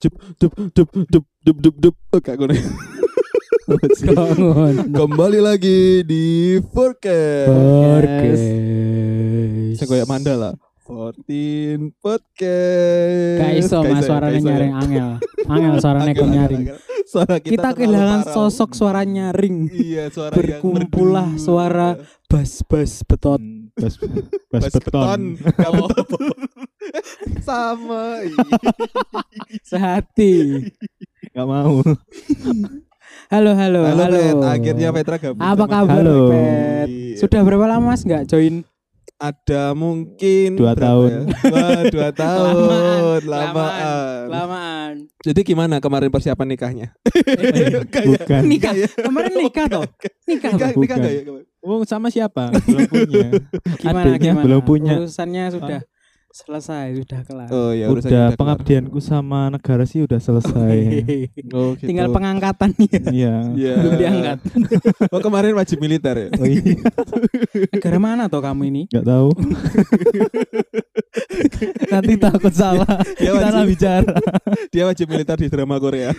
Jup dup dup dup dup dup dup. Oke, nih. Bangun. Kembali lagi di Forecast. Podcast. Saya kayak mandala. 14 podcast. Gak iso mas suaranya nyaring angel. Angel suaranya kok nyaring. Suara kita, Kita kehilangan sosok suara nyaring. Iya, suara merdu. suara betot. Bas, Bas bas beton. beton. Sama. Sehati. Gak mau. Halo halo Halo, halo. Pet. Akhirnya Petra gabung. Apa kabar Halo. Pet? Iya. Sudah berapa lama mas nggak join? Ada mungkin Dua berapa tahun. ya? Wah, dua tahun. Lamaan. Lamaan. Jadi gimana kemarin persiapan nikahnya? Bukan. Nikah. Kemarin nikah toh? Nikah Nikah, nikah nggak ya kemarin? Oh, sama siapa? Belum punya. Gimana Adiknya gimana? belum punya. Urusannya sudah selesai, sudah kelar. Oh ya udah kelar. pengabdianku sama negara sih udah selesai. Oh, gitu. Tinggal pengangkatannya. Iya. Iya. Belum diangkat. Oh kemarin wajib militer ya? Oh iya. Negara mana toh kamu ini? Gak tahu. Nanti takut salah. Dia Salah wajib, bicara. dia wajib militer di drama Korea.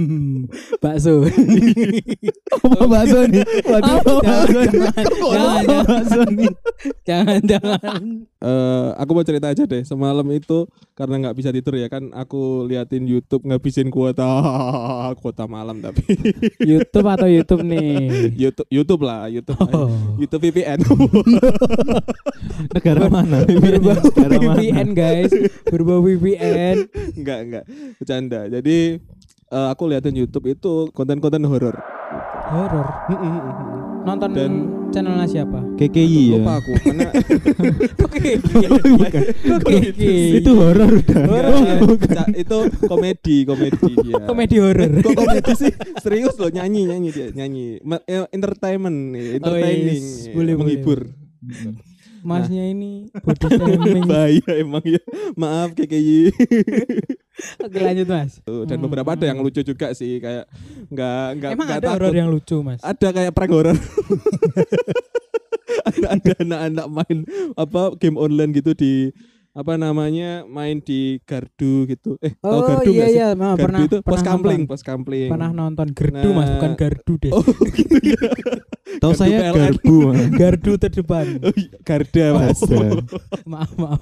Bakso. Apa bakso nih? Waduh, Oh, bakso nih. jangan, jangan, bakso nih. jangan, jangan. Eh, aku mau cerita aja deh. Semalam itu karena nggak bisa tidur ya kan, aku liatin YouTube ngabisin kuota kuota malam tapi YouTube atau YouTube nih? YouTube YouTube lah YouTube Oh. YouTube VPN. Negara mana? VPN guys, berbau VPN. enggak enggak bercanda. Jadi eh, aku liatin YouTube itu konten-konten horor. Horor. Nonton Dan- channelnya siapa? KKI ya. Lupa aku karena Oke. Bukan. Oke. Itu horor udah. Horor. Ca- itu komedi komedi dia. Komedi horor. Kok komedi sih? Serius loh nyanyi nyanyi dia nyanyi. Eh, entertainment, nih, entertaining, yes. eh, Boleh, menghibur. Masnya ini body shaming. Bahaya emang ya. Maaf KKI. Oke lanjut mas. Dan Hmm. beberapa ada yang lucu juga sih kayak nggak nggak Emang ada horor yang lucu mas? Ada kayak prank horor. ada ada anak-anak main apa game online gitu di apa namanya main di gardu gitu. Eh, tahu Oh gardu iya nggak sih? iya, Ma, Gardu pernah itu pos pernah kampling, nonton. pos kampling. Pernah nonton gerdu mas, Nah. bukan gardu deh. Oh, gitu ya. Tahu Gardu saya PLN. garbu. Mas. Gardu terdepan. Oh, iya, Garda, Mas. Ada. maaf maaf.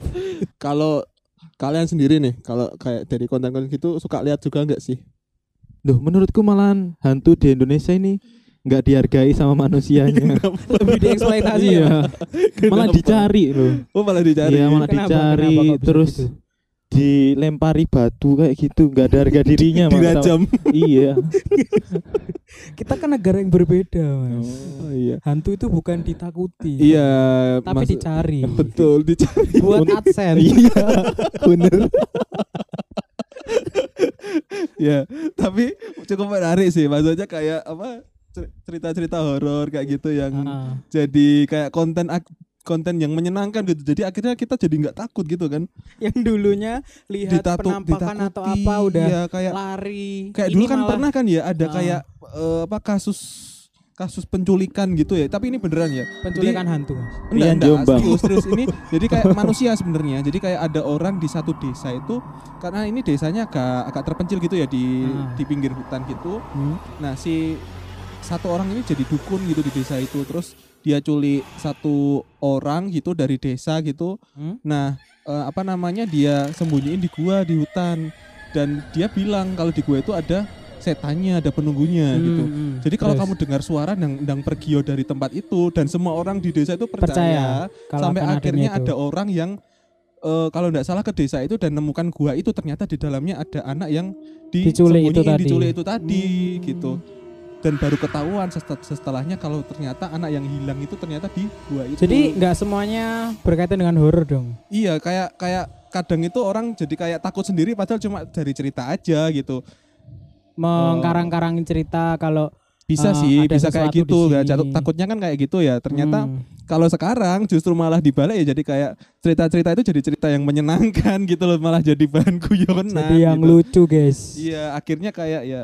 Kalau kalian sendiri nih, kalau kayak dari konten-konten gitu suka lihat juga nggak sih? Duh, menurutku malahan hantu di Indonesia ini nggak dihargai sama manusianya. Lebih dieksploitasi ya. iya. Malah Kenapa? dicari loh. Oh, malah dicari. Iya, malah Kenapa? dicari Kenapa terus gitu? dilempari batu kayak gitu, nggak ada harga dirinya. Mas. dirajam. Iya. Kita kan negara yang berbeda mas. Oh, iya. Hantu itu bukan ditakuti. Iya, Tapi maksud- dicari. Betul, dicari. Buat adsense. Iya. Bener. ya, tapi cukup menarik sih. Maksudnya kayak apa? Cer- Cerita-cerita horor kayak gitu yang Heeh. jadi kayak konten ak- konten yang menyenangkan gitu. Jadi akhirnya kita jadi nggak takut gitu kan. yang dulunya lihat Ditatu- penampakan atau ditakuti, apa udah ya, kayak lari. kayak Ini dulu kan malah- pernah kan ya ada Ah. kayak eh, apa kasus kasus penculikan gitu ya. Tapi ini beneran ya. penculikan hantu mas. Enggak, enggak, Jombang. serius, serius ini jadi kayak manusia sebenarnya. Jadi kayak ada orang di satu desa itu karena ini desanya agak agak terpencil gitu ya di Ah. di pinggir hutan gitu. Hmm. Nah, si satu orang ini jadi dukun gitu di desa itu. Terus dia culik satu orang gitu dari desa gitu. Hmm? Nah, eh, apa namanya? Dia sembunyiin di gua di hutan dan dia bilang kalau di gua itu ada setannya, ada penunggunya gitu. Hmm, hmm. Jadi kalau Terus, kamu dengar suara yang yang pergi dari tempat itu dan semua orang di desa itu percaya, Percaya kalau sampai akhirnya ada orang yang eh, kalau tidak salah ke desa itu dan nemukan gua itu ternyata di dalamnya ada anak yang Diculik itu tadi. diculik itu tadi Hmm. gitu. Dan baru ketahuan setelahnya kalau ternyata anak yang hilang itu ternyata di gua itu. Jadi nggak semuanya berkaitan dengan horor dong. iya kayak kayak kadang itu orang jadi kayak takut sendiri padahal cuma dari cerita aja gitu. Mengkarang-karangin cerita kalau Bisa Ah, sih, bisa kayak gitu. Ya, takutnya kan kayak gitu ya. Ternyata Hmm. kalau sekarang justru malah dibalik ya jadi kayak cerita-cerita itu jadi cerita yang menyenangkan gitu loh malah jadi bahan guyonan jadi yang gitu. lucu guys. iya akhirnya kayak ya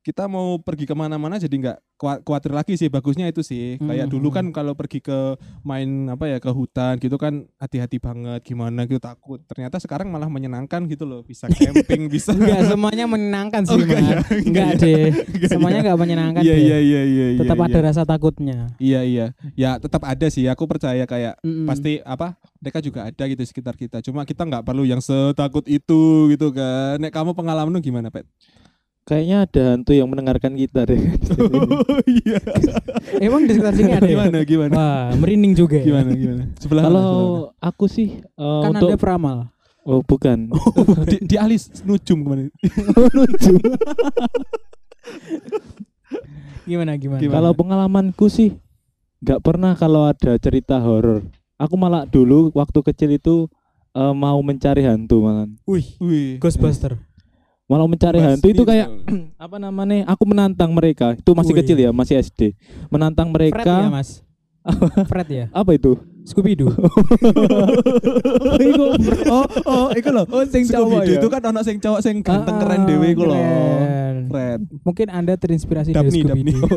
kita mau pergi ke mana-mana jadi nggak khawatir lagi sih bagusnya itu sih kayak Hmm. dulu kan kalau pergi ke main apa ya ke hutan gitu kan hati-hati banget gimana gitu takut ternyata sekarang malah menyenangkan gitu loh bisa camping bisa Enggak semuanya menyenangkan sih, Oh, enggak ya? Enggak Enggak ya? deh. Enggak Semuanya ya? enggak menyenangkan iya deh. iya iya iya iya, Tetap iya. ada rasa takutnya. iya iya ya tetap ada sih aku percaya kayak Mm-mm. pasti apa mereka juga ada gitu sekitar kita cuma kita nggak perlu yang setakut itu gitu kan nek kamu pengalaman lu gimana pet Kayaknya ada hantu yang mendengarkan kita deh. oh iya Emang di sekitar sini ada ya? gimana gimana Wah, merinding juga. ya. gimana gimana sebelah mana, sebelah Kalau aku sih eh, Kan untuk Anda peramal. oh bukan. mana? di, di alis nujum ke mana Gimana gimana? Gimana? Kalau pengalamanku sih nggak pernah kalau ada cerita horor. Aku malah dulu waktu kecil itu eh, mau mencari hantu malah. Wih, Wih Ghostbuster. Malah mencari Mas hantu itu kayak apa namanya? Aku menantang mereka. Itu masih Wih. kecil ya, masih SD. Menantang Fred ya, mereka. Mas. Fred ya. Apa itu? Scooby Doo. oh oh iku lho Oh, sing cowok Scooby-Doo ya? itu kan ono sing cowok sing ganteng Ah, keren dhewe iku lho keren. Fred Mungkin Anda terinspirasi Dabni, dari Scooby. Doo.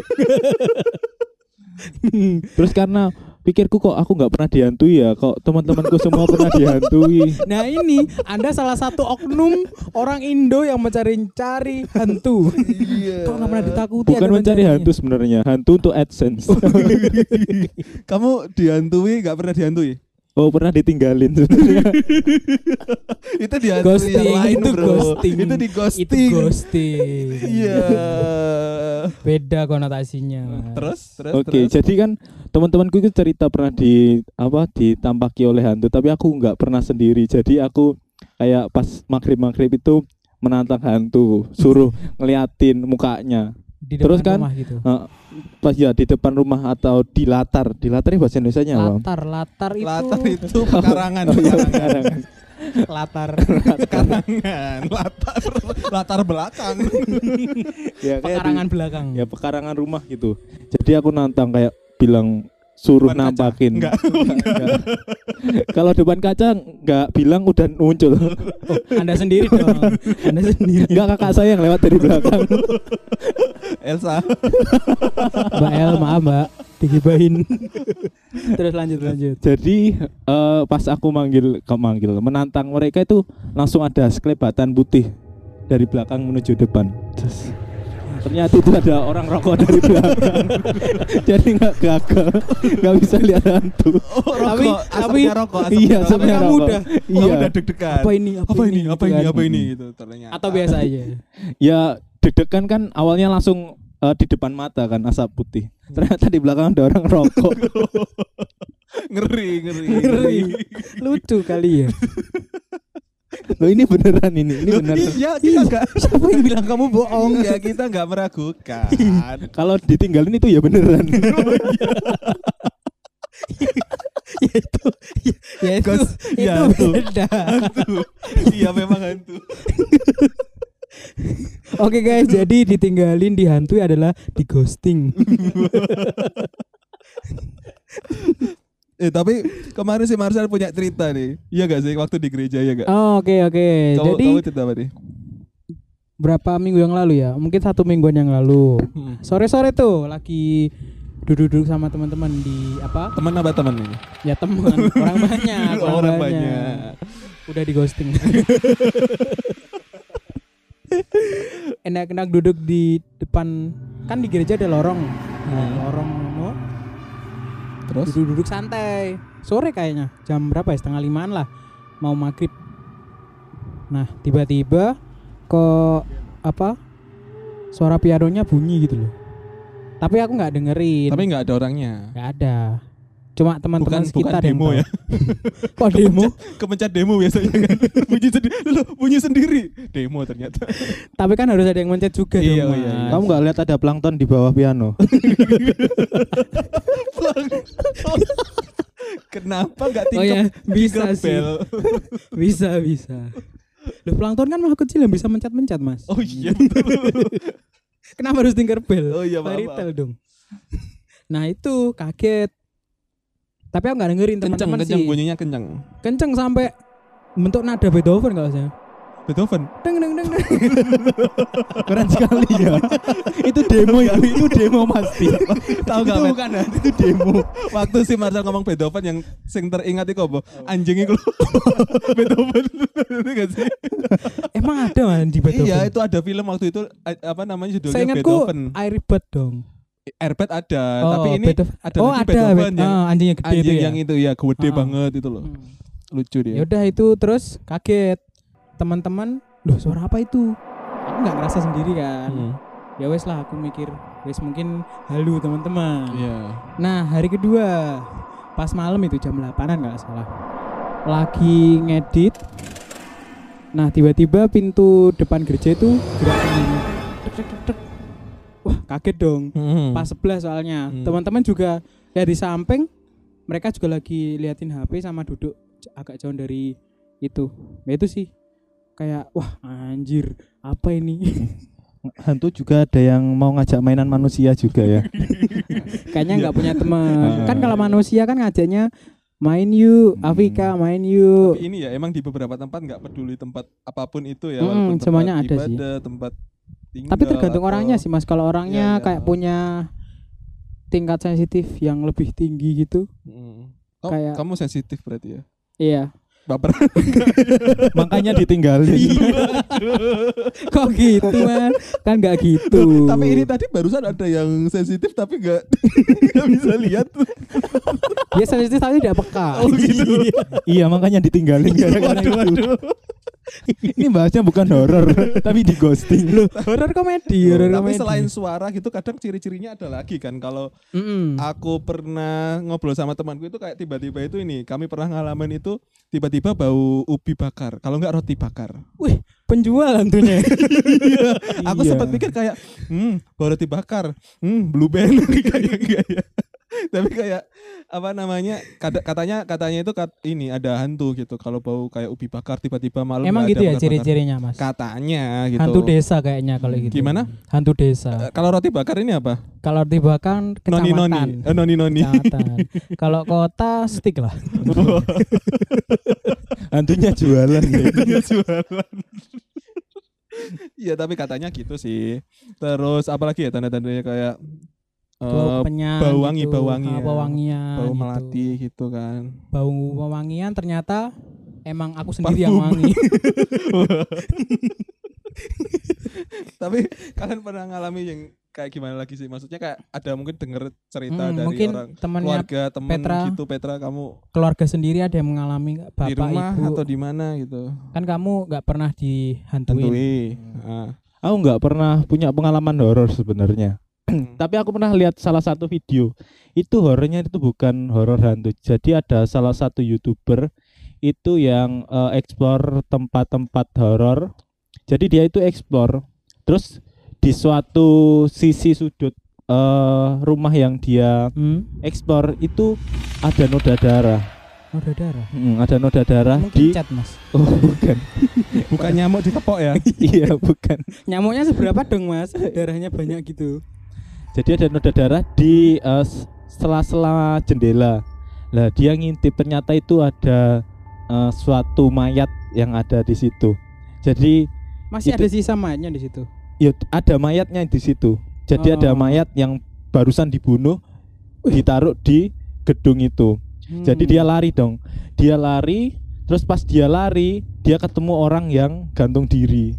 Terus karena pikirku kok aku nggak pernah dihantui ya, kok teman-temanku semua pernah dihantui. Nah ini Anda salah satu oknum orang Indo yang mencari-cari hantu. iya Kalau nggak pernah ditakuti Bukan mencari hantu sebenarnya, hantu untuk AdSense. kamu dihantui nggak pernah dihantui Oh pernah ditinggalin itu dihantui Ghosting, yang lain itu bro ghosting. itu di Itu ghosting ghosting. iya Beda konotasinya. Mas. terus terus Oke, terus jadi kan teman-temanku itu cerita pernah di apa ditampaki oleh hantu, tapi aku nggak pernah sendiri. Jadi aku kayak pas maghrib maghrib itu menantang hantu, suruh ngeliatin mukanya. Di Terus depan kan, rumah gitu. Eh, pas ya di depan rumah atau di latar, di latar ini bahasa Indonesia apa? Latar, latar itu. latar itu pekarangan Oh, pekarangan pekarangan. latar. pekarangan latar latar belakang ya, kayak di- Pekarangan belakang. ya pekarangan rumah gitu. Jadi aku nantang kayak bilang suruh Depan nampakin. Enggak. Enggak. Kalau depan kaca nggak bilang udah muncul. Anda sendiri dong. Anda sendiri. Enggak kakak saya yang lewat dari belakang. Elsa Mbak El, maaf Mbak, digibahin. Terus lanjut lanjut. Jadi eh, pas aku manggil, kau manggil, menantang mereka itu langsung ada sekelebatan putih dari belakang menuju depan. Terus, ternyata itu ada orang rokok dari belakang. Jadi nggak gagal, nggak bisa lihat hantu. oh Tapi- rokok tapi- asapnya rokok asapnya iya, asapnya kamu rokok. udah- Oh, Iya. udah deg-degan Apa ini? apa ini gitu apa ini apa ini gitu ternyata Atau biasa aja. Ya deg-degan kan awalnya langsung eh, di depan mata kan asap putih. Ternyata di belakang ada orang rokok. ngeri ngeri Ngeri. Lucu kali ya. Loh ini beneran ini, ini beneran. iya kita nggak Siapa yang bilang kamu bohong? iya kita nggak meragukan Kalau ditinggalin itu ya beneran. ya itu ya, ya itu Ghost- itu ya, tuh. beda. hantu iya memang hantu Oke guys, jadi ditinggalin dihantui adalah di ghosting. eh tapi kemarin si Marcel punya cerita nih iya gak sih waktu di gereja ya gak Oh, Oke oke. kamu Jadi kamu cerita apa nih berapa minggu yang lalu ya? Mungkin satu mingguan yang lalu. Sore-sore tuh lagi duduk-duduk sama teman-teman di apa? teman apa teman ini Ya teman, orang banyak, Oh, orang banyak. Udah di ghosting. Enak-enak duduk di depan kan di gereja ada lorong. Nah, Hmm. lorong terus duduk-duduk santai. Sore kayaknya, jam berapa ya? Setengah limaan lah. Mau maghrib. Nah, tiba-tiba kok apa? Suara pianonya bunyi gitu loh. Tapi aku nggak dengerin. tapi nggak ada orangnya nggak ada. Cuma teman-teman bukan sekitar demo tahu. ya Kok demo? kepencet demo biasanya kan bunyi sendiri Loh, bunyi sendiri demo ternyata Tapi kan harus ada yang mencet juga Iya, dong. oh iya, iya. Kamu nggak lihat ada plankton di bawah piano? kenapa nggak Oh tingkap ya, bisa sih. bel Bisa, bisa. Loh, plankton kan makhluk kecil yang bisa mencet-mencet, Mas. oh iya betul. Kenapa harus Tinkerbell? oh iya Fairy dong. Nah, itu kaget. Tapi aku nggak dengerin kenceng teman-teman kenceng sih. bunyinya kenceng Kenceng sampai bentuk nada Beethoven kalau saya. Beethoven. Deng deng deng deng. Keren sekali ya. itu demo itu, itu demo pasti. Tahu gak, itu bukan itu demo. Waktu si Marcel ngomong Beethoven yang sing teringat iku apa? Anjing iku. Beethoven. Itu gak sih? Emang ada man di Beethoven? Iya, itu ada film waktu itu a- apa namanya judulnya Saya ingatku Beethoven. Airbud dong. Airbud ada, Oh, tapi ini Beethoven. ada oh lagi ada Bet- yang ah, anjingnya gede anjing itu ya. yang itu ya gede Ah. banget itu loh. Hmm. Lucu dia. Ya udah itu terus kaget. Teman-teman, loh suara apa itu? Aku nggak ngerasa sendiri kan. Hmm. Ya wes lah aku mikir, wes mungkin halu teman-teman. Iya. Nah hari kedua pas malam itu jam 8an nggak salah lagi ngedit nah tiba-tiba pintu depan gereja itu gerak sendiri Tek, tek, tek, tek. Wah kaget dong Hmm. pas sebelah soalnya Hmm. teman-teman juga ya di samping mereka juga lagi liatin HP sama duduk agak jauh dari itu ya itu sih kayak wah anjir apa ini Hantu juga ada yang mau ngajak mainan manusia juga ya. kayaknya nggak punya teman kan kalau manusia kan ngajaknya main yuk Hmm. Afrika main yuk Tapi ini ya emang di beberapa tempat nggak peduli tempat apa pun itu ya Mm, walaupun tempat semuanya ada sih. ibadah, tempat tinggal Tapi tergantung orangnya sih mas. Kalau orangnya Iya, iya. kayak punya tingkat sensitif yang lebih tinggi gitu, Mm. Kau- Kayak- kamu sensitif berarti ya. iya. Baper. Makanya ditinggalin. Kok gitu man? Kan nggak gitu. tapi ini tadi barusan ada yang sensitif tapi nggak nggak bisa lihat. dia sensitif tapi tidak peka. Oh gitu. iya, makanya ditinggalin gara-gara itu. Ini bahasnya bukan horor, tapi di ghosting. Loh, Horor komedi, horor tapi komedi. selain suara gitu kadang ciri-cirinya ada lagi kan kalau Mm-mm. aku pernah ngobrol sama temanku itu kayak tiba-tiba itu ini kami pernah ngalamin itu tiba-tiba bau ubi bakar kalau nggak roti bakar Wih, penjual tentunya. aku Iya. sempat pikir kayak hmm bau roti bakar hmm blueberry kayak kayak ya. tapi kayak apa namanya kata- katanya katanya itu kat, ini ada hantu gitu kalau bau kayak ubi bakar tiba-tiba malam Emang gitu ada ya ciri-cirinya mas. katanya gitu Hantu desa kayaknya kalau gitu. Gimana? Hantu desa. Eh, kalau roti bakar ini apa Kalau di bahkan noni noni kecamatan. eh, noni noni Kecamatan. Kalau kota stick lah. hantunya jualan ya. Dia jualan. Iya tapi katanya gitu sih. Terus apalagi ya tanda-tandanya kayak bau penyan bau wangi, gitu. bau wangi Ah, ya. bau wangian bau gitu. melati gitu kan. bau wangian ternyata emang aku sendiri yang Parfum. wangi tapi kalian pernah ngalami yang kayak gimana lagi sih? Maksudnya kayak ada mungkin denger cerita Hmm, dari mungkin orang keluarga teman Petra. gitu Petra kamu keluarga sendiri ada yang mengalami bapak di rumah ibu atau di mana gitu. kan kamu nggak pernah dihantuin Tentui. Ah. Aku nggak pernah punya pengalaman horor sebenarnya. Tapi aku pernah lihat salah satu video. Itu horornya itu bukan horor hantu. Jadi ada salah satu YouTuber itu yang eh, explore tempat-tempat horor. Jadi dia itu explore. Terus di suatu sisi sudut eh, rumah yang dia hmm? explore itu ada noda darah. noda darah Hmm, ada noda darah mungkin di cat mas Oh, bukan. Bukan nyamuk ditepok ya? iya, bukan. nyamuknya seberapa dong mas darahnya banyak gitu Jadi ada noda darah di s- sela-sela jendela. Lah dia ngintip ternyata itu ada eh, suatu mayat yang ada di situ. Jadi masih Itu- ada sisa mayatnya di situ ya ada mayatnya di situ. Jadi ada Oh. mayat yang barusan dibunuh ditaruh di gedung itu. Hmm. Jadi dia lari dong. Dia lari, terus pas dia lari, dia ketemu orang yang gantung diri.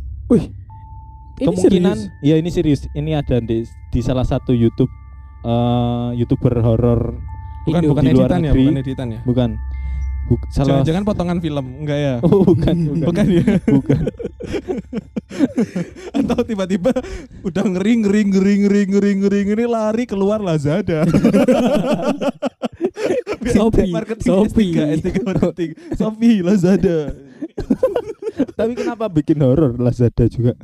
Ini Kemungkinan serius? ya ini serius. Ini ada di, di salah satu YouTube eh, YouTuber horor Bukan Indo. bukan Di luar editan ya, bukan editan ya. bukan. Buk, salah Jangan-jangan potongan film, enggak ya? Oh, bukan, bukan. Bukan ya? bukan. Atau tiba-tiba udah ngeri ngeri ngeri ngeri ngeri ngeri ngeri lari keluar Lazada. Shopee, Shopee. S3, S3 marketing. Shopee, Lazada. Tapi kenapa bikin horor Lazada juga?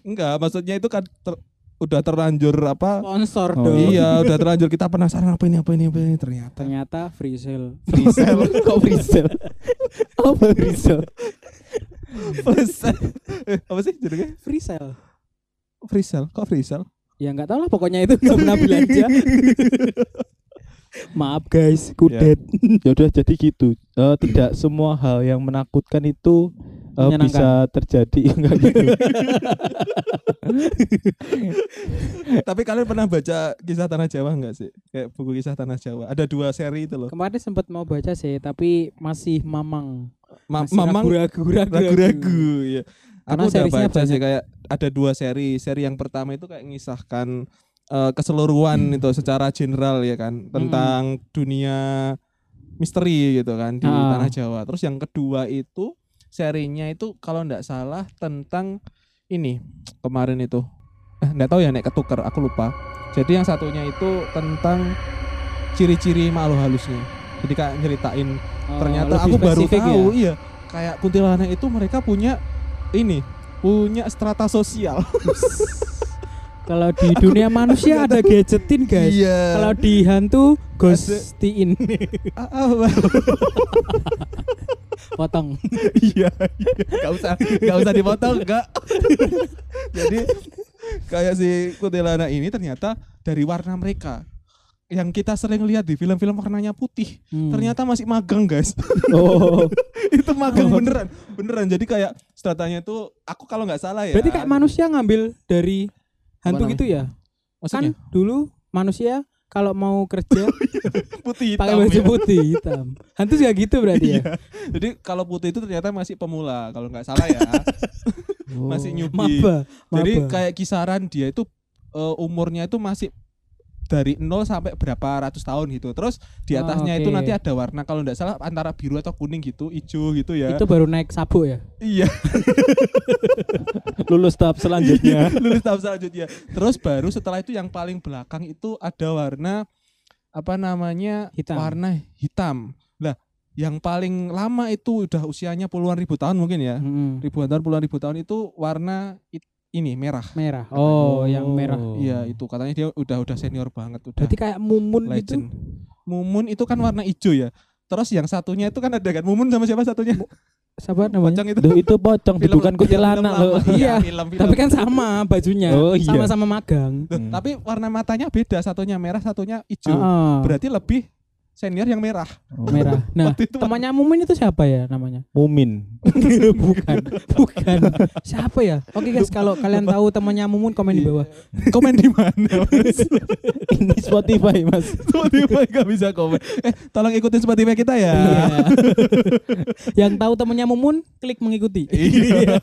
Enggak, maksudnya itu kan ter- udah terlanjur apa? sponsor Oh, dong Iya, udah terlanjur kita penasaran apa ini apa ini apa ini ternyata ternyata free sale free sale. Kok free sale? Apa free sale? Free sale. Eh, apa sih jadinya? free sale Free sale. Kok free sale? ya nggak tahu lah pokoknya itu nggak pernah belanja maaf guys kudet ya udah jadi gitu. Eh, tidak semua hal yang menakutkan itu Menyenangkan. bisa terjadi enggak gitu. Tapi kalian pernah baca kisah Tanah Jawa enggak sih? Kayak buku kisah Tanah Jawa. Ada dua seri itu loh. Kemarin sempat mau baca sih, tapi masih mamang. Ma- Masih Mamang ragu-ragu, ragu-ragu. ya. Karena Aku udah baca sih banyak. kayak ada dua seri. Seri yang pertama itu kayak ngisahkan eh, keseluruhan itu secara general ya kan tentang dunia misteri gitu kan di Ah. tanah Jawa. Terus yang kedua itu serinya itu kalau ndak salah tentang ini kemarin itu eh nggak tahu ya nek ketuker aku lupa. Jadi yang satunya itu tentang ciri-ciri makhluk halusnya. Jadi kayak nyeritain Oh, ternyata aku baru tahu ya? iya kayak kuntilanak itu mereka punya ini punya strata sosial Kalau di dunia manusia ada gadgetin guys. iya Kalau di hantu ghostiin Ah, ah, potong. iya iya. nggak usah nggak usah dipotong enggak jadi kayak si kuntilanak ini ternyata dari warna mereka yang kita sering lihat di film-film warnanya putih Hmm. ternyata masih magang guys Oh, itu magang beneran beneran jadi kayak stratanya itu aku kalau nggak salah ya Berarti kayak manusia ngambil dari hantu namanya? gitu ya? maksudnya Kan dulu manusia kalau mau kerja putih pakai hitam baju ya. putih hitam. Hantu juga gitu berarti ya? Iya. Jadi kalau putih itu ternyata masih pemula kalau nggak salah ya. Masih newbie. Maba. Jadi kayak kisaran dia itu eh, umurnya itu masih dari 0 sampai berapa ratus tahun gitu. Terus di Oh, atasnya itu oke. nanti ada warna kalau nggak salah antara biru atau kuning gitu, hijau gitu ya. itu baru naik sabuk ya? Iya, lulus tahap selanjutnya. lulus tahap selanjutnya. Terus baru setelah itu yang paling belakang itu ada warna apa namanya? Hitam. Warna hitam. Lah, yang paling lama itu udah usianya puluhan ribu tahun mungkin ya. Mm-mm. ribuan tahun puluhan ribu tahun itu warna it- ini merah. Merah. Oh, Oh. yang merah. Iya itu katanya dia udah udah senior banget udah Berarti kayak mumun gitu. legend. Mumun itu kan warna hijau ya. Terus yang satunya itu kan ada kan Mumun sama siapa satunya? Siapa namanya? Pocong itu. Duh, itu pocong Film- bukan kuntilanak loh. lama. Iya, film, film. Tapi kan sama bajunya. Oh, iya. Sama-sama magang. Loh, Hmm. tapi warna matanya beda, satunya merah, satunya hijau. Heeh. Berarti lebih senior yang merah. Oh. merah. Nah, itu temannya Mumin itu siapa ya namanya? Mumin. bukan, bukan. Siapa ya? Oke guys, kalau kalian tahu temannya Mumun komen di bawah. komen di mana? Ini Spotify, Mas. Spotify gak bisa komen. Eh, tolong ikutin Spotify kita ya. Iya. Yang tahu temannya Mumun, klik mengikuti. Iya.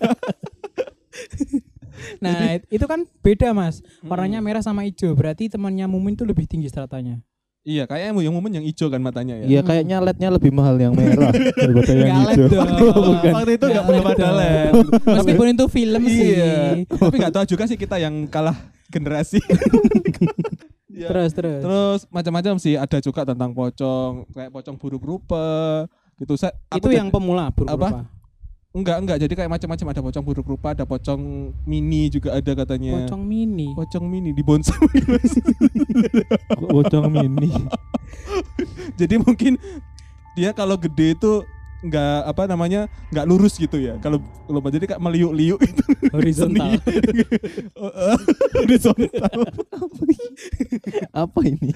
Nah, it- itu kan beda, Mas. Warnanya Hmm. merah sama hijau. Berarti temannya Mumin itu lebih tinggi stratanya. Iya, kayaknya yang Mumun yang hijau kan matanya ya. Iya, kayaknya LED-nya lebih mahal yang merah daripada yang hijau. Bukan. Waktu itu Nggak nggak belum LED ada. LED. Meskipun itu film sih. Iya. Tapi nggak tahu juga sih kita yang kalah generasi. Iya. Terus, terus. Terus macam-macam sih ada juga tentang pocong, kayak pocong buruk rupa gitu. Saya itu yang pemula buruk Apa? rupa. Enggak enggak jadi kayak macam-macam ada pocong buruk rupa, ada pocong mini juga ada katanya. Pocong mini. Pocong mini di bonsai. Pocong mini. jadi mungkin dia kalau gede itu enggak apa namanya enggak lurus gitu ya. Kalau kalau jadi kayak meliuk-liuk itu Horizontal. Oh, eh, horizontal. Apa ini?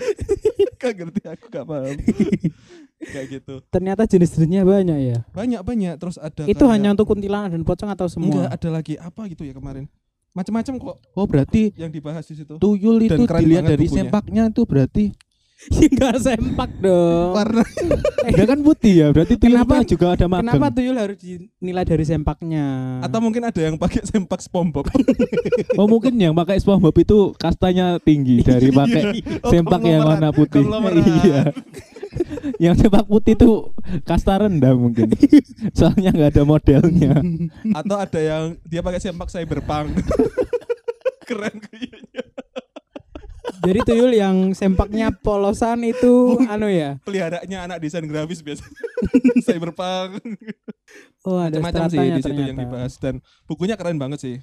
Gak ngerti aku gak paham. Kayak gitu. Ternyata jenis-jenisnya banyak ya. Banyak banyak terus ada Itu kayak- hanya untuk kuntilanak dan pocong atau enggak semua? ada lagi apa gitu ya kemarin. Macam-macam kok Oh, berarti yang dibahas di situ. tuyul Dan itu keren dilihat dari bukunya. sempaknya itu berarti Enggak sempak dong. Warna dia kan putih ya, berarti tuyulnya Kenapa- juga ada magang. Kenapa tuyul harus dinilai dari sempaknya? atau mungkin ada yang pakai sempak SpongeBob. Oh mungkin yang pakai SpongeBob itu kastanya tinggi dari pakai Oh, sempak yang warna putih. iya. yang sempak putih itu kasta rendah mungkin. Soalnya nggak ada modelnya. atau ada yang dia pakai sempak cyberpunk. Keren kayaknya. Jadi tuyul yang sempaknya polosan itu anu ya. Peliharanya anak desain grafis biasa. cyberpunk. Oh, ada Macam-macam sih di situ yang dibahas dan bukunya keren banget sih.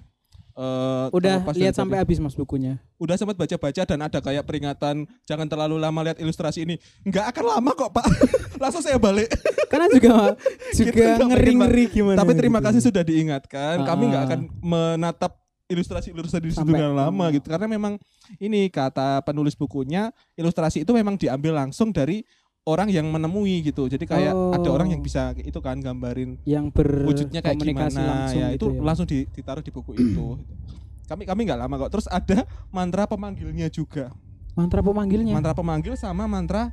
Eh, Udah lihat sampai habis Mas bukunya. udah sempat baca-baca dan ada kayak peringatan jangan terlalu lama lihat ilustrasi ini. Nggak akan lama kok, Pak. Langsung saya balik. Karena juga juga Kita nggak ngeri-ngeri gimana. Tapi terima gitu. kasih sudah diingatkan. Kami nggak Ah. akan menatap ilustrasi-ilustrasi di situ Sampai- dengan lama gitu. Karena memang ini kata penulis bukunya, ilustrasi itu memang diambil langsung dari orang yang menemui gitu. Jadi kayak ada Oh. orang yang bisa itu kan gambarin yang wujudnya kayak gimana langsung ya gitu itu langsung di- ditaruh di buku itu. Kami kami nggak lama kok. Terus ada mantra pemanggilnya juga. mantra pemanggilnya Mantra pemanggil sama mantra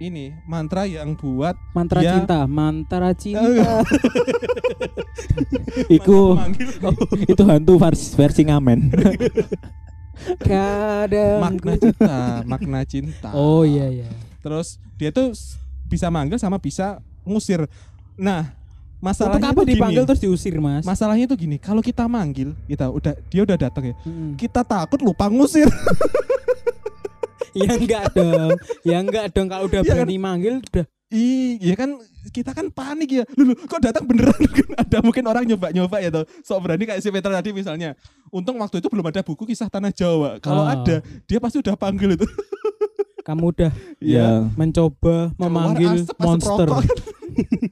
ini mantra yang buat mantra Ya. cinta mantra cinta Iku itu hantu versi, versi ngamen. kadang makna cinta, makna cinta. oh iya iya Terus dia tuh bisa manggil sama bisa ngusir. Nah, untuk masalahnya apa tuh gini. dipanggil terus diusir mas Masalahnya itu gini, kalau kita manggil, kita udah dia udah datang ya. Mm-mm. Kita takut lupa ngusir. ya enggak dong ya enggak dong kalau udah kan? berani manggil udah Iya kan kita kan panik ya. Lulu kok datang beneran kan ada mungkin orang nyoba-nyoba ya tuh. Sok berani kayak si Petra tadi misalnya. Untung waktu itu belum ada buku kisah tanah Jawa. Kalau Ah. ada, dia pasti udah panggil itu. kamu udah Ya. mencoba memanggil asap monster rokok.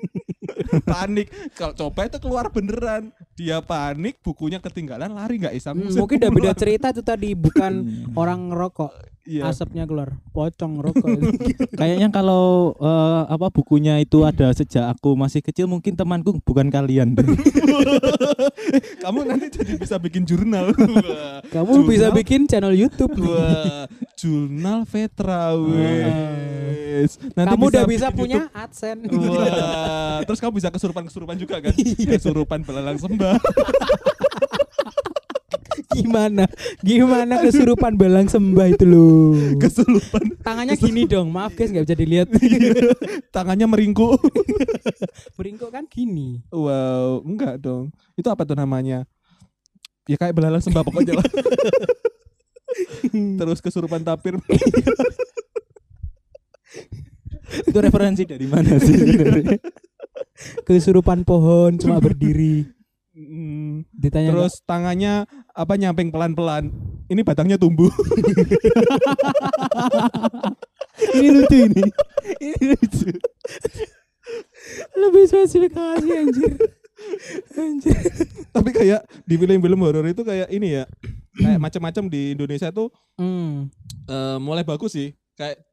panik. Kalau coba itu keluar beneran. Dia panik, bukunya ketinggalan, lari nggak bisa Hmm, mungkin udah beda cerita tuh tadi bukan Hmm. orang ngerokok Iya. asapnya keluar pocong rokok. Kayaknya kalau eh, apa bukunya itu ada sejak aku masih kecil mungkin temanku bukan kalian deh. Kamu nanti jadi bisa bikin jurnal. Kamu bisa Jurnal? bikin channel YouTube. Wah, jurnal Vetra wes. Nanti kamu udah bisa punya AdSense. Wah, terus kamu bisa kesurupan-kesurupan juga kan? Kesurupan belalang sembah. Gimana gimana kesurupan belang sembah itu loh Kesurupan tangannya gini dong maaf guys nggak bisa dilihat tangannya meringkuk. beringkuk kan gini Wow, enggak dong. Itu apa tuh namanya? Ya kayak belalang sembah pokoknya lah. Terus kesurupan tapir. itu referensi dari mana sih kesurupan pohon cuma berdiri Hmm, ditanya Terus tangannya apa nyamping pelan-pelan. Ini batangnya tumbuh. ini lucu ini. Ini lucu. lebih spesifikasi anjir anjir Tapi kayak di film-film horor itu kayak ini ya. Kayak macam-macam di Indonesia tuh hmm. eh, mulai bagus sih. Kayak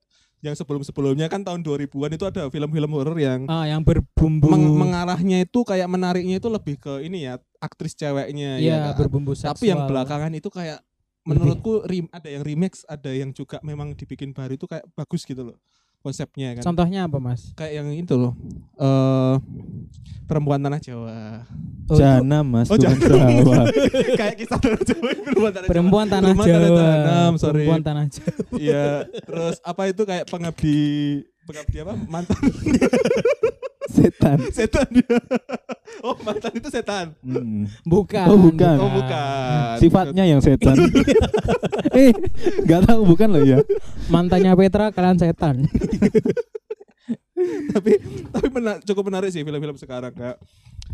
yang sebelum-sebelumnya kan tahun 2000-an itu ada film-film horor yang ah yang berbumbu. Meng- mengarahnya itu kayak menariknya itu lebih ke ini ya, aktris ceweknya ya, ya kan? berbumbu seksual. Tapi yang belakangan itu kayak menurutku rem- ada yang remix, ada yang juga memang dibikin baru itu kayak bagus gitu loh konsepnya kan. contohnya apa mas Kayak yang itu loh. eh perempuan tanah Jawa. Oh, Jana mas, Oh, bukan Jana. Jawa. kayak kisah tanah Jawa perempuan tanah Jawa. perempuan tanah Perempuan tanah Jawa Tanam, sorry. perempuan tanah Jawa Iya, terus apa itu kayak pengabdi pengabdi apa? Mantan Setan. setan dia. Oh, mantan itu setan. Mm. bukan Oh, bukan. Oh, bukan. Sifatnya yang setan. eh, nggak tahu bukan loh ya. mantannya Petra kalian setan tapi tapi mena- cukup menarik sih film-film sekarang kayak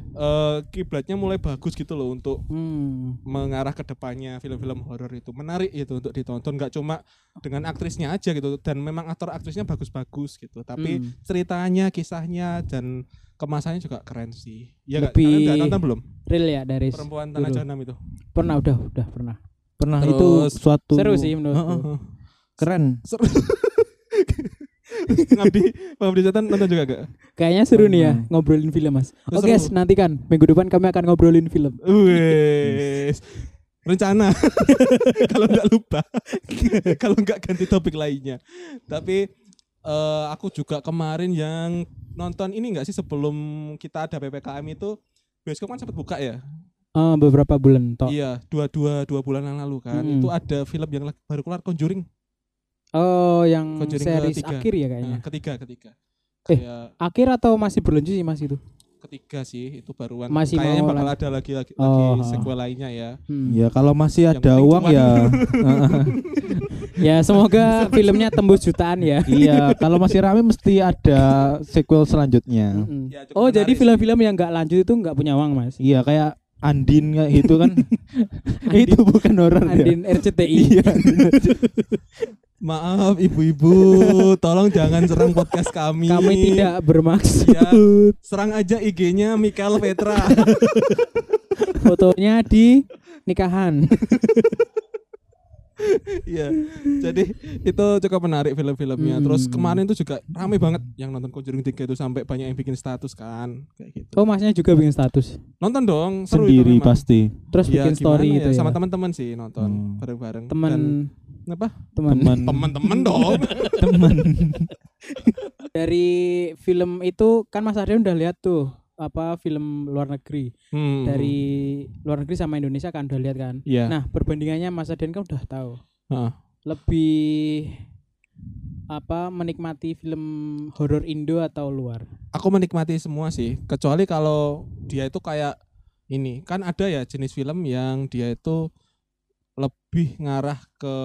eh kiblatnya mulai bagus gitu loh untuk hmm. mengarah ke depannya film-film horor itu. Menarik itu untuk ditonton nggak cuma dengan aktrisnya aja gitu. Dan memang aktor aktrisnya bagus-bagus gitu. Tapi Hmm. ceritanya kisahnya dan kemasannya juga keren sih. Ya Lebih- kalian udah nonton belum? real ya dari perempuan tanah jahanam itu. Pernah udah udah pernah. Pernah. Terus- itu suatu seru sih menurutku. Keren. seru ngabdi ngabdi setan nonton juga gak kayaknya seru nih ya Hmm. ngobrolin film mas oke nantikan minggu depan kami akan ngobrolin film Wes. Rencana kalau nggak lupa, kalau nggak ganti topik lainnya. Tapi eh, aku juga kemarin yang nonton ini nggak sih sebelum kita ada ppkm itu bioskop kan sempat buka ya? Eh, beberapa bulan toh Iya, dua dua dua bulan yang lalu kan. Mm-mm. Itu ada film yang baru keluar Conjuring oh yang Conjuring series ketiga. akhir ya kayaknya Nah, ketiga ketiga. Eh. Kayak akhir atau masih berlanjut sih mas itu ketiga sih itu baruan. Masih Kayaknya mau bakal lan- ada lagi lagi, Oh, lagi sequel lainnya ya. Hmm. Ya kalau masih Yang ada uang ya. ya semoga filmnya tembus jutaan ya iya, kalau masih rame mesti ada sequel selanjutnya. Mm-mm. Ya, oh jadi film-film yang nggak lanjut itu nggak punya uang mas Iya, kayak Andin kayak gitu kan. itu bukan horor ya. Andin RCTI Iya. Maaf ibu-ibu, tolong jangan serang podcast kami. kami tidak bermaksud Ya, serang aja IG-nya Mikael Petra. fotonya di nikahan Iya. Jadi itu cukup menarik film-filmnya. Hmm. Terus kemarin tuh juga rame banget yang nonton Conjuring 3 itu sampai banyak yang bikin status kan kayak gitu. Oh masnya juga bikin status. Nonton dong, seru itu Sendiri memang. pasti. Terus Ya, bikin story ya, gitu ya. sama teman-teman sih nonton Hmm. bareng-bareng. teman Dan- apa? teman Teman. Teman-teman dong. Teman. dari film itu kan Mas Ardian udah lihat tuh apa film luar negeri Hmm. dari luar negeri sama Indonesia kan udah lihat kan. Iya. Nah perbandingannya Mas Ardian kan udah tahu. Heeh. Lebih apa menikmati film horor Indo atau luar? aku menikmati semua sih kecuali kalau dia itu kayak ini kan ada ya jenis film yang dia itu lebih ngarah ke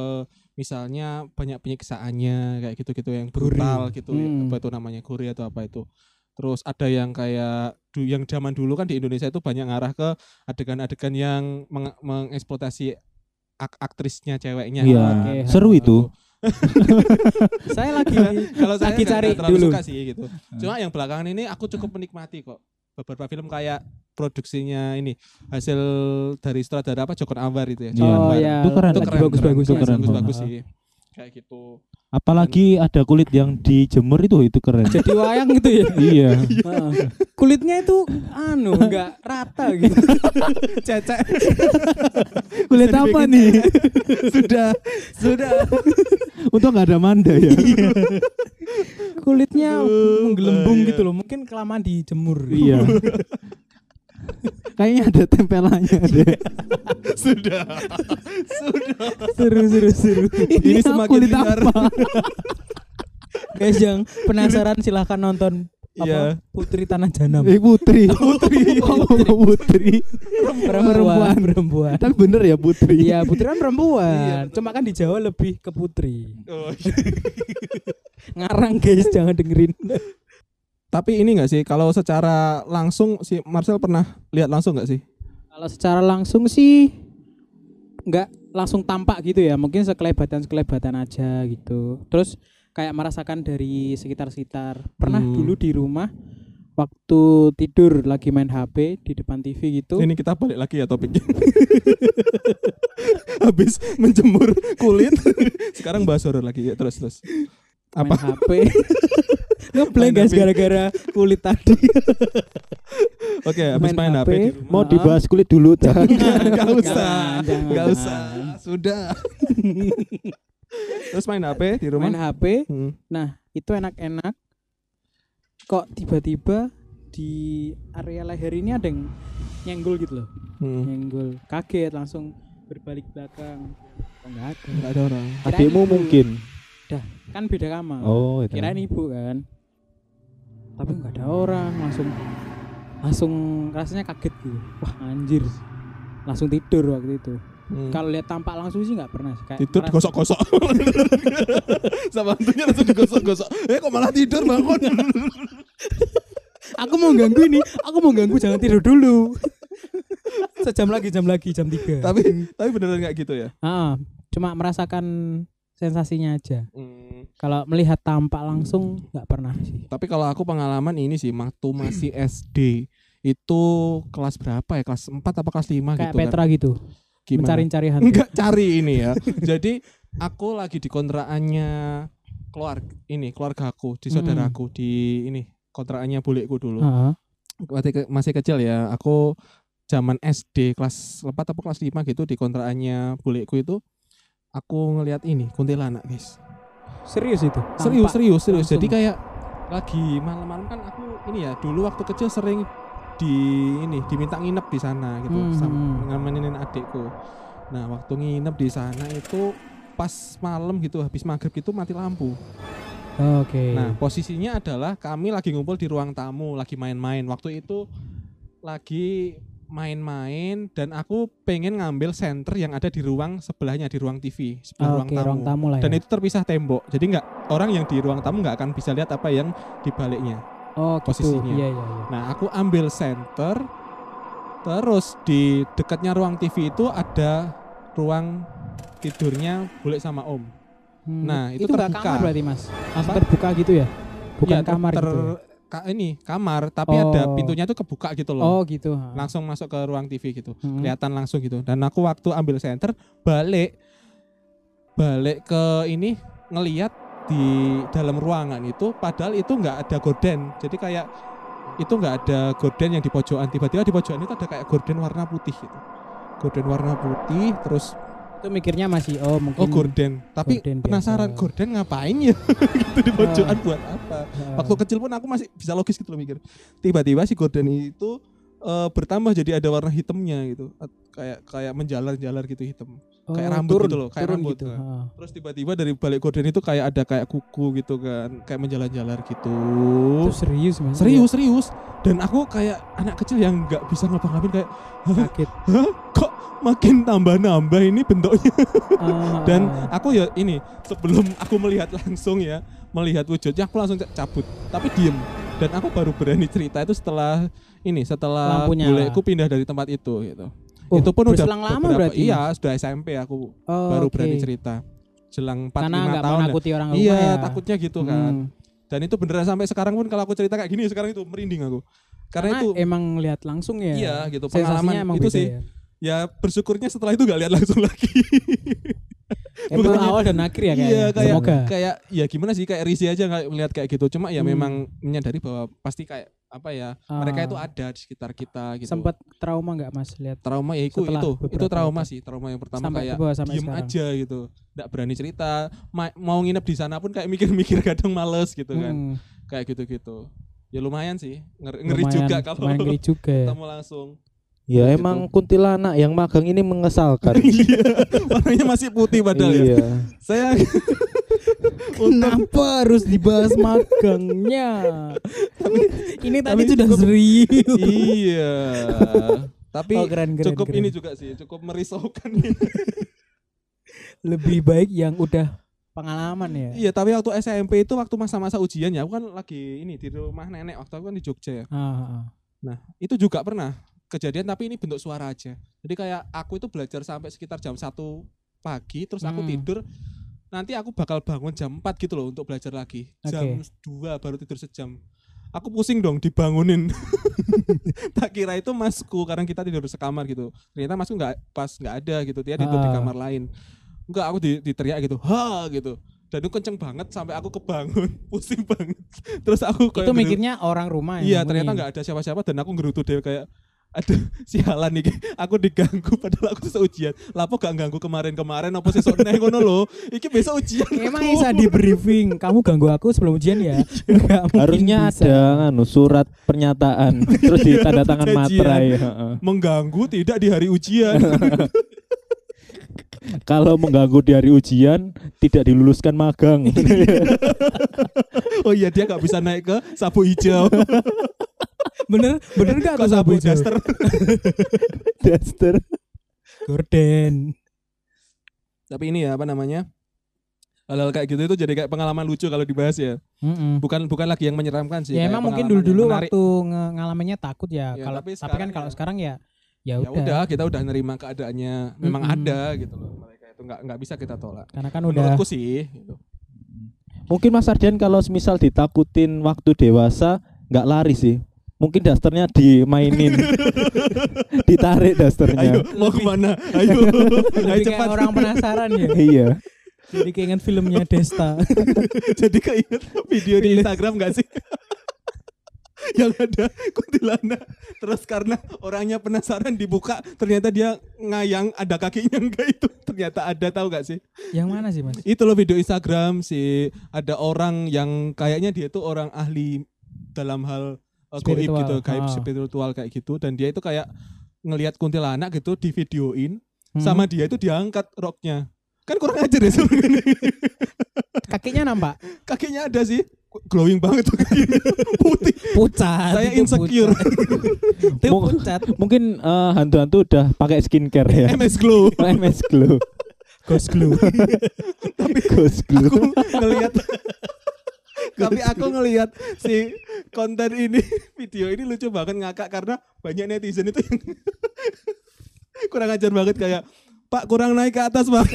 misalnya banyak penyiksaannya kayak gitu-gitu yang brutal gitu ya, Hmm. apa itu namanya gore atau apa itu terus ada yang kayak du- yang zaman dulu kan di Indonesia itu banyak ngarah ke adegan-adegan yang meng- mengeksploitasi ak- aktrisnya ceweknya Iya. Oke. Seru itu. Saya lagi kalau saya Lagi cari dulu. suka sih gitu. Cuma yang belakangan ini aku cukup menikmati kok. Beberapa film kayak produksinya ini hasil dari sutradara apa Joko Anwar itu ya. Iya. Joko Oh Anwar. ya, Itu keren. lagi Itu keren, bagus-bagus Itu keren bagus-bagus banget. sih. Kayak gitu. Apalagi ada kulit yang dijemur itu itu keren. Jadi wayang gitu ya. iya. Heeh. Kulitnya itu anu enggak rata gitu. Cecek. Kulit apa nih? sudah, sudah. Untung nggak ada manda ya. Kulitnya Aduh, menggelembung gitu loh. Mungkin kelamaan dijemur. iya. Kayaknya ada tempelannya deh. sudah. sudah. seru seru seru. Ini apa semakin kulit liar. apa? Guys yang penasaran silahkan nonton apa Iya. Putri Tanah Janam. Eh putri. Putri. putri. Perempuan, perempuan. Tapi bener ya putri. Iya, putri kan perempuan. Cuma kan di Jawa lebih ke putri. Oh, Ngarang guys, jangan dengerin. Tapi ini enggak sih kalau secara langsung si Marcel pernah lihat langsung enggak sih? Kalau secara langsung sih nggak langsung tampak gitu ya, mungkin sekelebatan-sekelebatan aja gitu. Terus kayak merasakan dari sekitar-sekitar. Pernah Hmm. dulu di rumah waktu tidur lagi main HP di depan TV gitu. Ini kita balik lagi ya topiknya. Habis menjemur kulit, sekarang bahas horor lagi ya terus terus. main Apa? HP. Ngeblank guys gara-gara kulit tadi. Oke, habis Main main, HP, HP. di rumah. Mau dibahas kulit dulu dah. Enggak usah. Jangan, jangan. Enggak usah. Sudah. Terus main HP di rumah. Main HP. Hmm. Nah, itu enak-enak. Kok tiba-tiba di area leher ini ada yang nyenggol gitu loh. Hmm. Nyenggol. Kaget langsung berbalik belakang. Oh, enggak ada. Enggak ada orang. Adikmu mungkin. Dah, kan beda kamar. Oh, itu. Kirain ibu kan. Tapi enggak ada orang, langsung langsung rasanya kaget gitu. Wah, anjir. Langsung tidur waktu itu. Hmm. Kalau lihat tampak langsung sih nggak pernah sih. Kayak tidur merasa- digosok-gosok. Sama hantunya langsung digosok-gosok. Eh kok malah tidur bangun? Aku mau ganggu ini, aku mau ganggu jangan tidur dulu. Sejam lagi, jam lagi, jam 3. tapi tapi beneran kayak gitu ya. Ah, cuma merasakan sensasinya aja. Hmm. Kalau melihat tampak langsung nggak pernah sih. Tapi kalau aku pengalaman ini sih waktu masih SD itu kelas berapa ya? Kelas 4 apa kelas 5 Kayak gitu Petra gitu, kan. Gimana? mencari-cari hantu. Enggak cari ini ya. Jadi aku lagi di kontrakannya keluarga ini keluargaku, di Hmm. saudaraku di ini kontrakannya bulekku dulu. Heeh. Waktu ke- masih kecil ya, aku zaman SD kelas 4 atau kelas 5 gitu di kontrakannya bulekku itu aku ngelihat ini kuntilanak, guys. Serius itu? Serius, Tampak serius, serius. Jadi langsung. kayak lagi malam-malam kan aku ini ya, dulu waktu kecil sering di ini diminta nginep di sana gitu Hmm, sama hmm. ngameninin adikku. Nah, waktu nginep di sana itu pas malam gitu habis maghrib itu mati lampu. Oke. Nah, posisinya adalah kami lagi ngumpul di ruang tamu, lagi main-main. Waktu itu lagi main-main dan aku pengen ngambil senter yang ada di ruang sebelahnya di ruang TV, sebelah Oke, ruang ruang tamu. tamu lah ya. Dan itu terpisah tembok. Jadi nggak orang yang di ruang tamu nggak akan bisa lihat apa yang di baliknya. oh, gitu. posisinya. Iya, iya, iya. Nah, aku ambil center terus di dekatnya ruang TV itu ada ruang tidurnya bule sama Om. Hmm, Nah, itu nggak terbuka. kamar berarti, Mas. Apa? terbuka gitu ya? Bukan Iya, ter- kamar ter- gitu. Ka- ini kamar tapi ada Oh. pintunya tuh kebuka gitu loh. Oh, gitu. ha. Langsung masuk ke ruang TV gitu. Hmm. Kelihatan langsung gitu. Dan aku waktu ambil center balik balik ke ini ngeliat di dalam ruangan itu padahal itu nggak ada gorden jadi kayak itu nggak ada gorden yang di pojokan tiba-tiba di pojokan itu ada kayak gorden warna putih gitu gorden warna putih terus Itu mikirnya masih oh mungkin oh gorden. Tapi Gorden penasaran biasa. gorden ngapain ya? Gitu di pojokan buat apa? Waktu kecil pun aku masih bisa logis gitu loh mikir. Tiba-tiba si gorden itu eh, bertambah jadi ada warna hitamnya gitu. Kayak kayak menjalar-jalar gitu hitam kayak Oh, rambut turun, gitu loh, kayak turun rambut, gitu. nah. Ah. terus tiba-tiba dari balik gorden itu kayak ada kayak kuku gitu kan kayak menjalar-jalar gitu. Itu serius mas? serius serius. Dan aku kayak anak kecil yang nggak bisa ngapa-ngapain kayak kaget Hah? kok makin tambah-nambah ini bentuknya? Ah, dan aku ya ini sebelum aku melihat langsung ya melihat wujudnya aku langsung cabut. Tapi diem. Dan aku baru berani cerita itu setelah ini setelah buleku pindah dari tempat itu gitu Oh, itu pun udah lama berarti? iya sudah SMP aku Oh, baru oke. berani cerita. Jelang 4 karena 5 nggak tahun ya. menakuti orang rumah iya ya. takutnya gitu kan. Hmm. dan itu beneran sampai sekarang pun kalau aku cerita kayak gini sekarang itu merinding aku. Karena, itu emang lihat langsung ya. Iya gitu. Pengalaman emang itu sih. ya. ya bersyukurnya setelah itu gak lihat langsung lagi. Bukannya- awal dan akhir ya iya kayaknya. kayak semoga. kayak ya gimana sih kayak risih aja nggak melihat kayak gitu. Cuma ya Hmm. memang menyadari bahwa pasti kayak apa ya mereka itu Ah. ada di sekitar kita gitu. Sempat trauma nggak mas? Lihat trauma ya itu itu. Itu trauma waktu. sih trauma yang pertama sampai kayak bawah sampai diem sekarang. aja gitu. Nggak berani cerita Ma- mau nginep di sana pun kayak mikir-mikir kadang males gitu kan. Hmm, kayak gitu-gitu. Ya lumayan sih ngeri, ngeri lumayan- juga kalau ngeri juga ya. ketemu langsung Ya Gitu. emang kuntilanak yang magang ini mengesalkan. Iya, warnanya masih putih padahal ya. iya. Saya Kenapa harus dibahas magangnya? ini tadi tapi sudah cukup- serius. iya. Tapi Oh, keren, keren, cukup keren. ini juga sih, cukup merisaukan. ini. Lebih baik yang udah pengalaman ya. iya, tapi waktu SMP itu waktu masa-masa ujian ya, aku kan lagi ini di rumah nenek waktu aku kan di Jogja ya. Ah, ah, ah. Nah, itu juga pernah kejadian tapi ini bentuk suara aja. Jadi kayak aku itu belajar sampai sekitar jam 1 pagi, terus aku Hmm. tidur nanti aku bakal bangun jam 4 gitu loh untuk belajar lagi. Jam Oke. 2 baru tidur sejam. Aku pusing dong dibangunin. tak kira itu masku karena kita tidur sekamar gitu. Ternyata masku nggak pas nggak ada gitu. Dia tidur di Ah. kamar lain. Enggak, aku di, diteriak gitu. Ha gitu. Dan itu kenceng banget sampai aku kebangun, pusing banget. Terus aku kayak Itu mikirnya orang rumah yang Iya ternyata nggak ada siapa-siapa dan aku ngerutu deh kayak aduh sialan nih aku diganggu padahal aku tuh ujian. Lapo gak ganggu kemarin-kemarin? Apa sih sok neng ngono lho? Iki besok ujian Emang bisa di briefing. Kamu ganggu aku sebelum ujian ya? Mungkin Harusnya bisa. ada anu surat pernyataan. Terus di tanda tangan materai. mengganggu tidak di hari ujian Kalau mengganggu di hari ujian tidak diluluskan magang. oh iya dia nggak bisa naik ke sabu hijau Bener, bener gak ke tuh sabu hijau? daster Daster. Gorden. tapi ini ya apa namanya hal-hal kayak gitu itu jadi kayak pengalaman lucu kalau dibahas ya Mm-mm. bukan bukan lagi yang menyeramkan sih Ya emang mungkin dulu-dulu waktu ngalaminnya takut ya. Ya, Kalau tapi tapi, kan sekarang kalau ya- sekarang ya ya ya udah. kita udah nerima keadaannya memang Mm-mm. ada gitu loh mereka itu nggak nggak bisa kita tolak Karena kan udah menurutku sih gitu. Mungkin Mas Ardian kalau misal ditakutin waktu dewasa nggak lari sih. Mungkin dasternya dimainin. Ditarik Ayo dasternya. mau ke mana? Ayo, ayo cepat. kayak orang penasaran ya. iya. Jadi keinget filmnya Desta. Jadi keinget video di Instagram gak sih? yang ada kuntilanak terus karena orangnya penasaran dibuka ternyata dia ngayang ada kakinya enggak itu ternyata ada tahu gak sih Yang mana sih mas? itu loh video Instagram sih ada orang yang kayaknya dia itu orang ahli dalam hal uh, goib Spiritual. gitu gaib Ah. spiritual kayak gitu dan dia itu kayak ngelihat kuntilanak gitu di videoin Hmm. sama dia itu diangkat roknya kan kurang ajar ya sebenarnya Kakinya nampak kakinya ada sih glowing banget tuh kakinya putih pucat. Saya insecure. pucat. itu pucat. Mungkin eh, hantu-hantu udah pakai skincare ya. MS glow MS Glow. Ghost glue. tapi Ghost aku Glow. ngelihat tapi aku ngelihat si konten ini video ini lucu banget ngakak karena banyak netizen itu yang kurang ajar banget kayak Pak kurang naik ke atas pak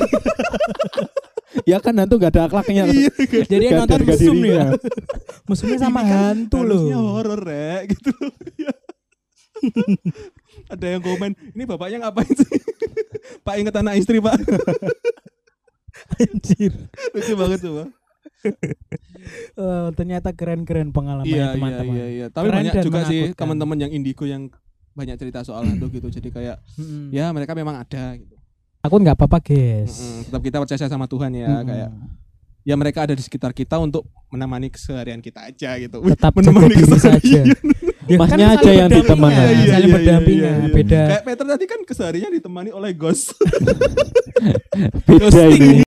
Ya kan hantu nggak ada akhlaknya. iya Jadi yang Gak nonton mesum dirinya. ya. Mesumnya sama Ini kan hantu loh. harusnya horor rek gitu loh Ya. ada yang komen ini bapaknya ngapain sih pak inget anak istri pak Anjir. Lucu banget tuh, Bang. Eh, ternyata keren-keren pengalamannya Iya, iya, teman-teman. iya, iya. Tapi Keren banyak juga sih teman-teman yang indigo yang banyak cerita soal hantu gitu. Jadi kayak ya mereka memang ada gitu. Aku nggak apa-apa, guys. Mm-mm, tetap kita percaya sama Tuhan ya Mm-mm. kayak ya mereka ada di sekitar kita untuk menemani keseharian kita aja gitu. Tetap menemani keseharian. Ya, Masnya kan aja yang ditemani. Iya, saling iya, berdampingan, iya, iya. beda. Kayak Peter tadi kan kesehariannya ditemani oleh ghost. Beda ini.